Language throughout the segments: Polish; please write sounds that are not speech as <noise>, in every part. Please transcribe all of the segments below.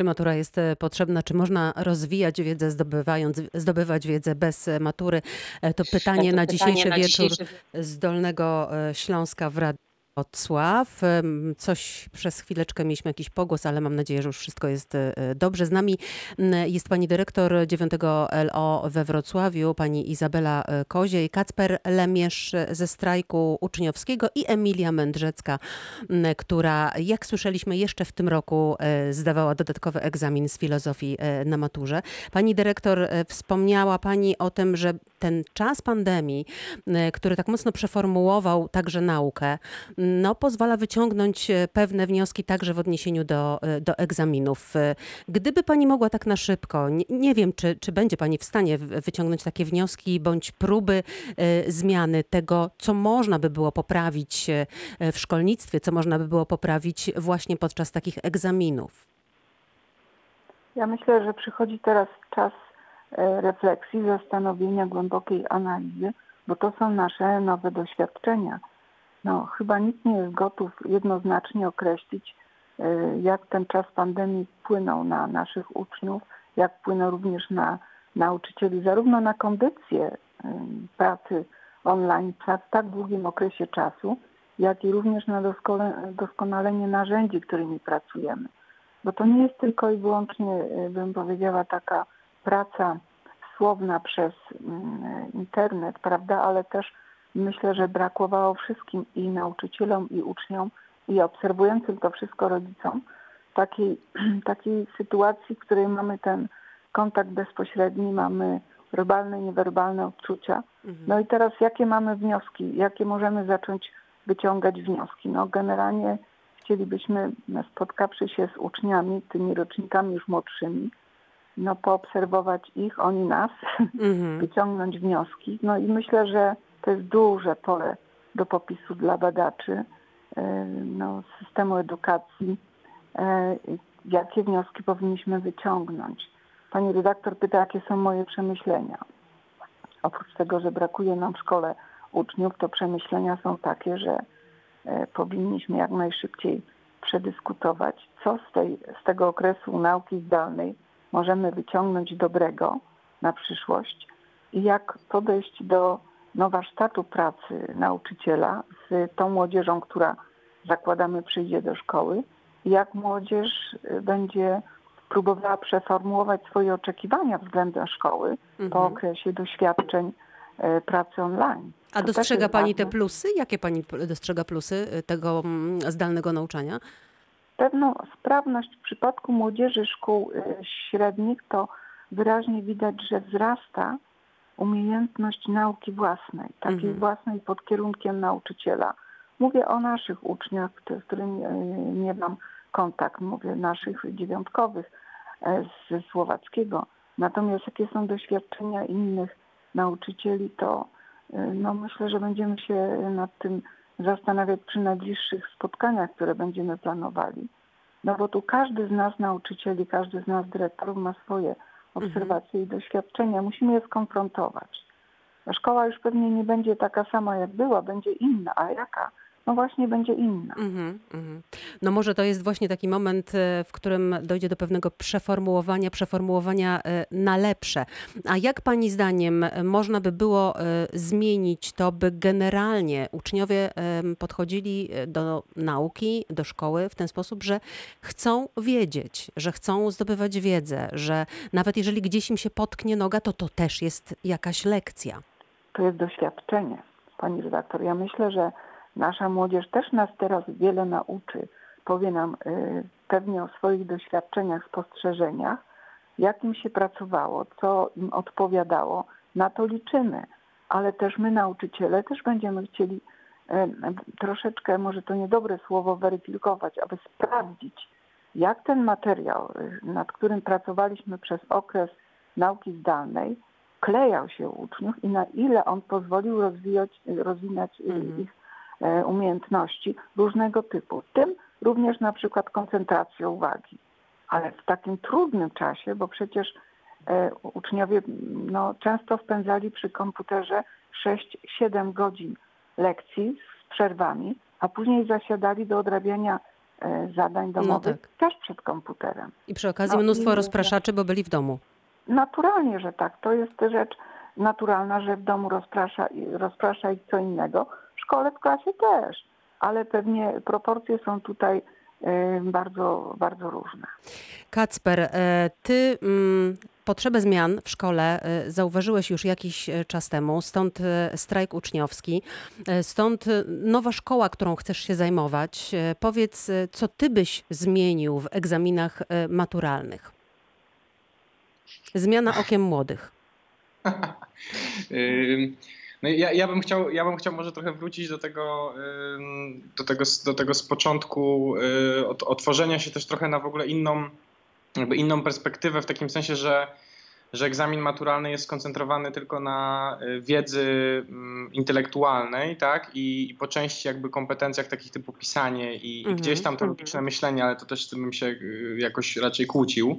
Czy matura jest e, potrzebna? Czy można rozwijać wiedzę, zdobywając, zdobywać wiedzę bez e, matury? E, To pytanie To na pytanie dzisiejszy na wieczór dzisiejszy z Dolnego Śląska w Radiu Wrocław. Coś przez chwileczkę mieliśmy jakiś pogłos, ale mam nadzieję, że już wszystko jest e, dobrze. Z nami jest pani dyrektor 9 LO we Wrocławiu, pani Izabela e, Koziej, Kacper Lemierz ze strajku uczniowskiego i Emilia Mędrzecka, która, jak słyszeliśmy, jeszcze w tym roku e, zdawała dodatkowy egzamin z filozofii na maturze. Pani dyrektor, wspomniała pani o tym, że ten czas pandemii, który tak mocno przeformułował także naukę, no, pozwala wyciągnąć e, pewne wnioski także w odniesieniu do, e, do egzaminów. E, Gdyby pani mogła tak na szybko, nie, nie wiem, czy, czy będzie pani w stanie wyciągnąć takie wnioski bądź próby zmiany tego, co można by było poprawić w szkolnictwie, co można by było poprawić właśnie podczas takich egzaminów. Ja myślę, że przychodzi teraz czas refleksji, zastanowienia, głębokiej analizy, bo to są nasze nowe doświadczenia. No, chyba nikt nie jest gotów jednoznacznie określić, e, jak ten czas pandemii wpłynął na naszych uczniów, jak wpłynął również na nauczycieli, zarówno na kondycję pracy online w tak długim okresie czasu, jak i również na doskonalenie narzędzi, którymi pracujemy. Bo to nie jest tylko i wyłącznie, y, bym powiedziała, taka praca słowna przez internet, prawda, ale też myślę, że brakowało wszystkim i nauczycielom, i uczniom, i obserwującym to wszystko rodzicom, takiej, <clears throat> takiej sytuacji, w której mamy ten kontakt bezpośredni, mamy werbalne, niewerbalne odczucia. No i teraz jakie mamy wnioski, jakie możemy zacząć wyciągać wnioski? No generalnie chcielibyśmy, spotkawszy się z uczniami, tymi rocznikami już młodszymi, no poobserwować ich, oni nas, Mhm. <laughs> wyciągnąć wnioski. No i myślę, że to jest duże pole do popisu dla badaczy e, no, systemu edukacji, e, jakie wnioski powinniśmy wyciągnąć. Pani redaktor pyta, jakie są moje przemyślenia. Oprócz tego, że brakuje nam w szkole uczniów, to przemyślenia są takie, że e, powinniśmy jak najszybciej przedyskutować, co z, tej, z tego okresu nauki zdalnej możemy wyciągnąć dobrego na przyszłość i jak podejść do no, warsztatu pracy nauczyciela z tą młodzieżą, która zakładamy przyjdzie do szkoły jak młodzież y, będzie próbowała przeformułować swoje oczekiwania względem szkoły po Mhm. okresie doświadczeń e, pracy online. A To dostrzega pani te ważne. plusy? Jakie pani dostrzega plusy y, tego mm, zdalnego nauczania? Pewną sprawność w przypadku młodzieży szkół y, średnich to wyraźnie widać, że wzrasta umiejętność nauki własnej, takiej Mhm. własnej pod kierunkiem nauczyciela. Mówię o naszych uczniach, z którymi y, nie mam kontakt, mówię naszych dziewiątkowych e, ze słowackiego. Natomiast jakie są doświadczenia innych nauczycieli, to y, no myślę, że będziemy się nad tym zastanawiać przy najbliższych spotkaniach, które będziemy planowali. No bo tu każdy z nas nauczycieli, każdy z nas dyrektorów ma swoje obserwacje i doświadczenia. Musimy je skonfrontować. Szkoła już pewnie nie będzie taka sama jak była, będzie inna. A jaka? No właśnie będzie inna. Mhm, mhm. No może to jest właśnie taki moment, e, w którym dojdzie do pewnego przeformułowania, przeformułowania e, na lepsze. A jak pani zdaniem e, można by było zmienić to, by generalnie uczniowie podchodzili do nauki, do szkoły w ten sposób, że chcą wiedzieć, że chcą zdobywać wiedzę, że nawet jeżeli gdzieś im się potknie noga, to to też jest jakaś lekcja. To jest doświadczenie, pani redaktor. Ja myślę, że nasza młodzież też nas teraz wiele nauczy. Powie nam y, pewnie o swoich doświadczeniach, spostrzeżeniach, jak im się pracowało, co im odpowiadało. Na to liczymy. Ale też my, nauczyciele, też będziemy chcieli y, troszeczkę, może to niedobre słowo, weryfikować, aby sprawdzić, jak ten materiał, y, nad którym pracowaliśmy przez okres nauki zdalnej, klejał się u uczniów i na ile on pozwolił rozwijać, rozwinąć Mhm. ich umiejętności różnego typu, w tym również na przykład koncentrację uwagi. Ale w takim trudnym czasie, bo przecież e, uczniowie m, no, często spędzali przy komputerze 6-7 godzin lekcji z przerwami, a później zasiadali do odrabiania e, zadań domowych tak. też przed komputerem. I przy okazji No, mnóstwo rozpraszaczy, bo byli w domu. Naturalnie, że tak. To jest rzecz naturalna, że w domu rozprasza, rozprasza ich co innego. W szkole, w klasie też. Ale pewnie proporcje są tutaj e, bardzo, bardzo różne. Kacper, e, ty mm, potrzebę zmian w szkole e, zauważyłeś już jakiś czas temu, stąd strajk uczniowski, stąd nowa szkoła, którą chcesz się zajmować. Powiedz, co ty byś zmienił w egzaminach maturalnych? Zmiana okiem młodych. <laughs> No ja, ja, bym chciał, ja bym chciał może trochę wrócić do tego, do tego, do tego z początku, y, otworzenia się też trochę na w ogóle inną, jakby inną perspektywę, w takim sensie, że, że egzamin maturalny jest skoncentrowany tylko na y, wiedzy ym, intelektualnej, tak? I, I po części jakby kompetencjach takich typu pisanie i, Mhm, i gdzieś tam to mhm. logiczne myślenie, ale to też z tym bym się y, jakoś raczej kłócił.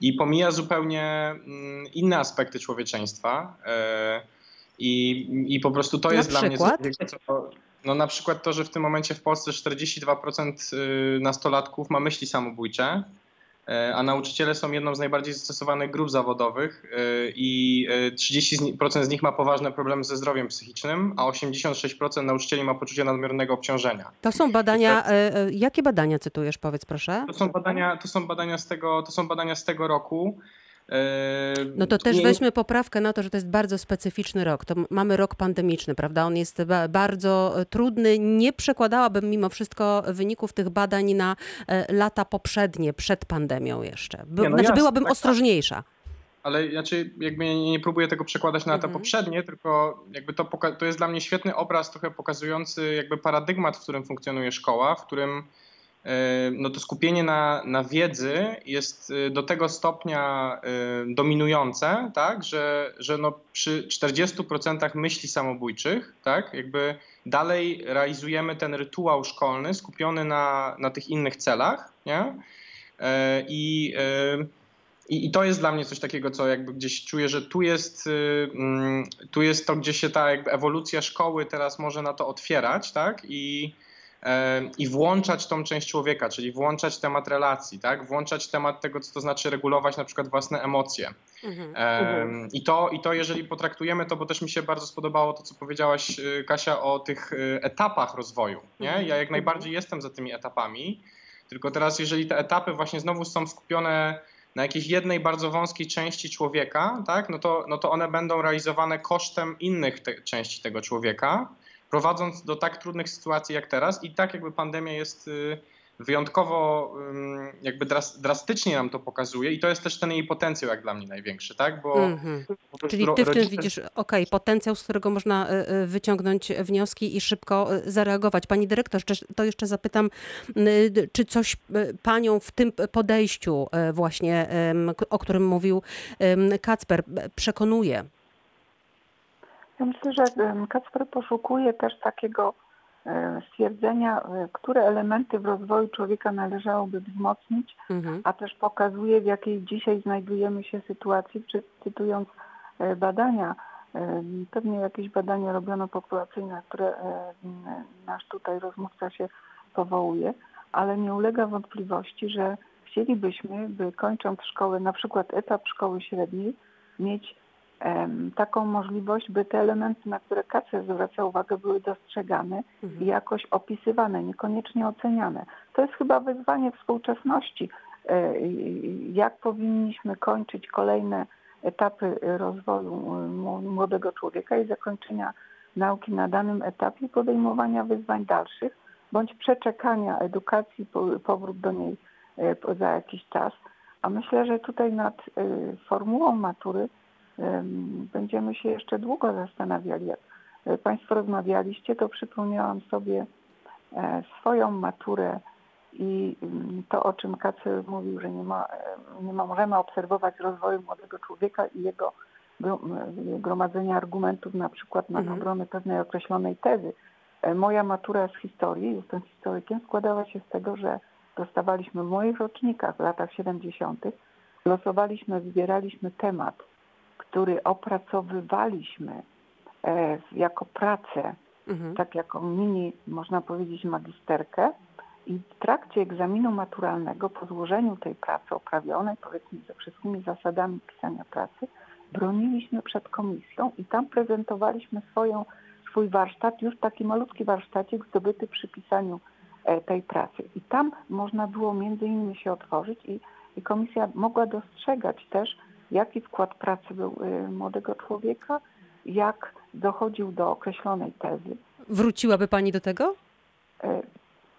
I pomija zupełnie mm, inne aspekty człowieczeństwa. e, I, I po prostu to Na jest dla mnie coś przykład? co, no na przykład to, że w tym momencie w Polsce 42% y, nastolatków ma myśli samobójcze, a nauczyciele są jedną z najbardziej zastosowanych grup zawodowych y, i y, 30% z nich ma poważne problemy ze zdrowiem psychicznym, a 86% nauczycieli ma poczucie nadmiernego obciążenia. To są badania, e, e, jakie badania cytujesz, powiedz proszę? To są badania, to są badania, z, tego, to są badania z tego roku. No to też weźmy poprawkę na to, że to jest bardzo specyficzny rok. To mamy rok pandemiczny, prawda? On jest ba- bardzo e, trudny. Nie przekładałabym mimo wszystko wyników tych badań na e, lata poprzednie, przed pandemią jeszcze. By, Nie, no znaczy jasne, byłabym tak, tak. ostrożniejsza. Ale znaczy, jakby nie, nie próbuję tego przekładać na lata Mhm. poprzednie, tylko jakby to, to jest dla mnie świetny obraz, trochę pokazujący jakby paradygmat, w którym funkcjonuje szkoła, w którym no to skupienie na, na wiedzy jest e, do tego stopnia e, dominujące, tak, że, że no przy 40% myśli samobójczych, tak, jakby dalej realizujemy ten rytuał szkolny skupiony na, na tych innych celach, nie? E, I e, i, I to jest dla mnie coś takiego, co jakby gdzieś czuję, że tu jest, y, mm, tu jest to, gdzie się ta jakby ewolucja szkoły teraz może na to otwierać, tak? I, I włączać tą część człowieka, czyli włączać temat relacji, tak? Włączać temat tego, co to znaczy regulować na przykład własne emocje. Mhm. Em, I to, I to, jeżeli potraktujemy to, bo też mi się bardzo spodobało to, co powiedziałaś, y, Kasia, o tych y, etapach rozwoju. Nie? Mhm. Ja jak najbardziej jestem za tymi etapami, tylko teraz, jeżeli te etapy właśnie znowu są skupione na jakiejś jednej bardzo wąskiej części człowieka, tak? no, to, no to one będą realizowane kosztem innych te, części tego człowieka, prowadząc do tak trudnych sytuacji jak teraz. I tak jakby pandemia jest y, wyjątkowo jakby dras, drastycznie nam to pokazuje i to jest też ten jej potencjał jak dla mnie największy, tak? Bo Mhm. prostu Czyli ty w tym rodzice- widzisz, okej, potencjał, z którego można e, e, wyciągnąć wnioski i szybko zareagować. Pani dyrektor, to jeszcze zapytam, czy coś panią w tym podejściu właśnie, o którym mówił Kacper, przekonuje? Ja myślę, że Kacper poszukuje też takiego e, stwierdzenia, e, które elementy w rozwoju człowieka należałoby wzmocnić, Mhm. a też pokazuje, w jakiej dzisiaj znajdujemy się sytuacji, czy- cytując e, badania. Pewnie jakieś badania robiono populacyjne, na które nasz tutaj rozmówca się powołuje, ale nie ulega wątpliwości, że chcielibyśmy, by kończąc szkołę, na przykład etap szkoły średniej, mieć taką możliwość, by te elementy, na które Kacper zwraca uwagę, były dostrzegane i Mhm. jakoś opisywane, niekoniecznie oceniane. To jest chyba wyzwanie współczesności. e, Jak powinniśmy kończyć kolejne etapy rozwoju młodego człowieka i zakończenia nauki na danym etapie, podejmowania wyzwań dalszych, bądź przeczekania edukacji, po- powrót do niej e, za jakiś czas. A myślę, że tutaj nad e, formułą matury będziemy się jeszcze długo zastanawiali. Jak e, Państwo rozmawialiście, to przypomniałam sobie e, swoją maturę i mm, to, o czym Kacel mówił, że nie, ma, e, nie ma, możemy obserwować rozwoju młodego człowieka i jego gromadzenia argumentów na przykład na Mhm. obronę pewnej określonej tezy. Moja matura z historii, jestem historykiem, składała się z tego, że dostawaliśmy w moich rocznikach w latach 70. losowaliśmy, wybieraliśmy temat, który opracowywaliśmy e, jako pracę Mhm. tak jako mini, można powiedzieć, magisterkę I w trakcie egzaminu maturalnego, po złożeniu tej pracy oprawionej, powiedzmy ze wszystkimi zasadami pisania pracy, broniliśmy przed komisją i tam prezentowaliśmy swoją, swój warsztat, już taki malutki warsztacik zdobyty przy pisaniu e, tej pracy. I tam można było między innymi się otworzyć i, i komisja mogła dostrzegać też, jaki wkład pracy był y, młodego człowieka, jak dochodził do określonej tezy. Wróciłaby pani do tego? E,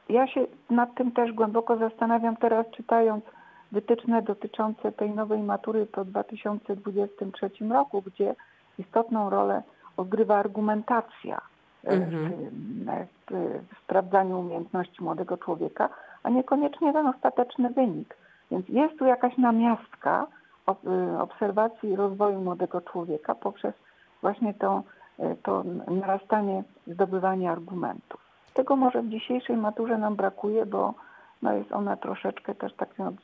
Ja się nad tym też głęboko zastanawiam teraz, czytając wytyczne dotyczące tej nowej matury po 2023 roku, gdzie istotną rolę odgrywa argumentacja e, Mhm. w, w, sprawdzaniu umiejętności młodego człowieka, a niekoniecznie ten ostateczny wynik. Więc jest tu jakaś namiastka y, obserwacji rozwoju młodego człowieka poprzez właśnie to, y, to narastanie zdobywania argumentów. Tego może w dzisiejszej maturze nam brakuje, bo no jest ona troszeczkę też takim od-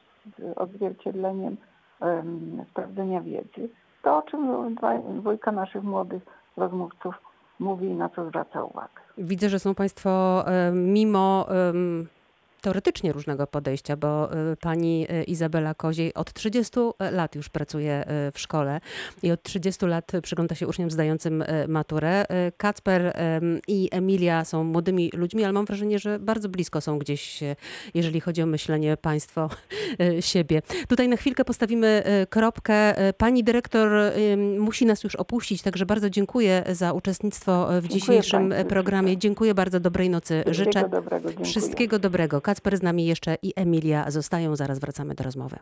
odzwierciedleniem em, sprawdzenia wiedzy. To, o czym dwójka naszych młodych rozmówców mówi i na co zwraca uwagę. Widzę, że są Państwo mimo teoretycznie różnego podejścia, bo e, pani e, Izabela Koziej od 30 lat już pracuje w szkole i od 30 lat przygląda się uczniom zdającym maturę. Kacper i Emilia są młodymi ludźmi, ale mam wrażenie, że bardzo blisko są gdzieś, jeżeli chodzi o myślenie państwo siebie. Tutaj na chwilkę postawimy kropkę. Pani dyrektor musi nas już opuścić, także bardzo dziękuję za uczestnictwo w Dziękuję dzisiejszym państwu, programie. życzę. Dziękuję bardzo, dobrej nocy życzę. Wszystkiego dobrego. Wszystkiego dobrego. Kacper z nami jeszcze i Emilia zostają. Zaraz wracamy do rozmowy.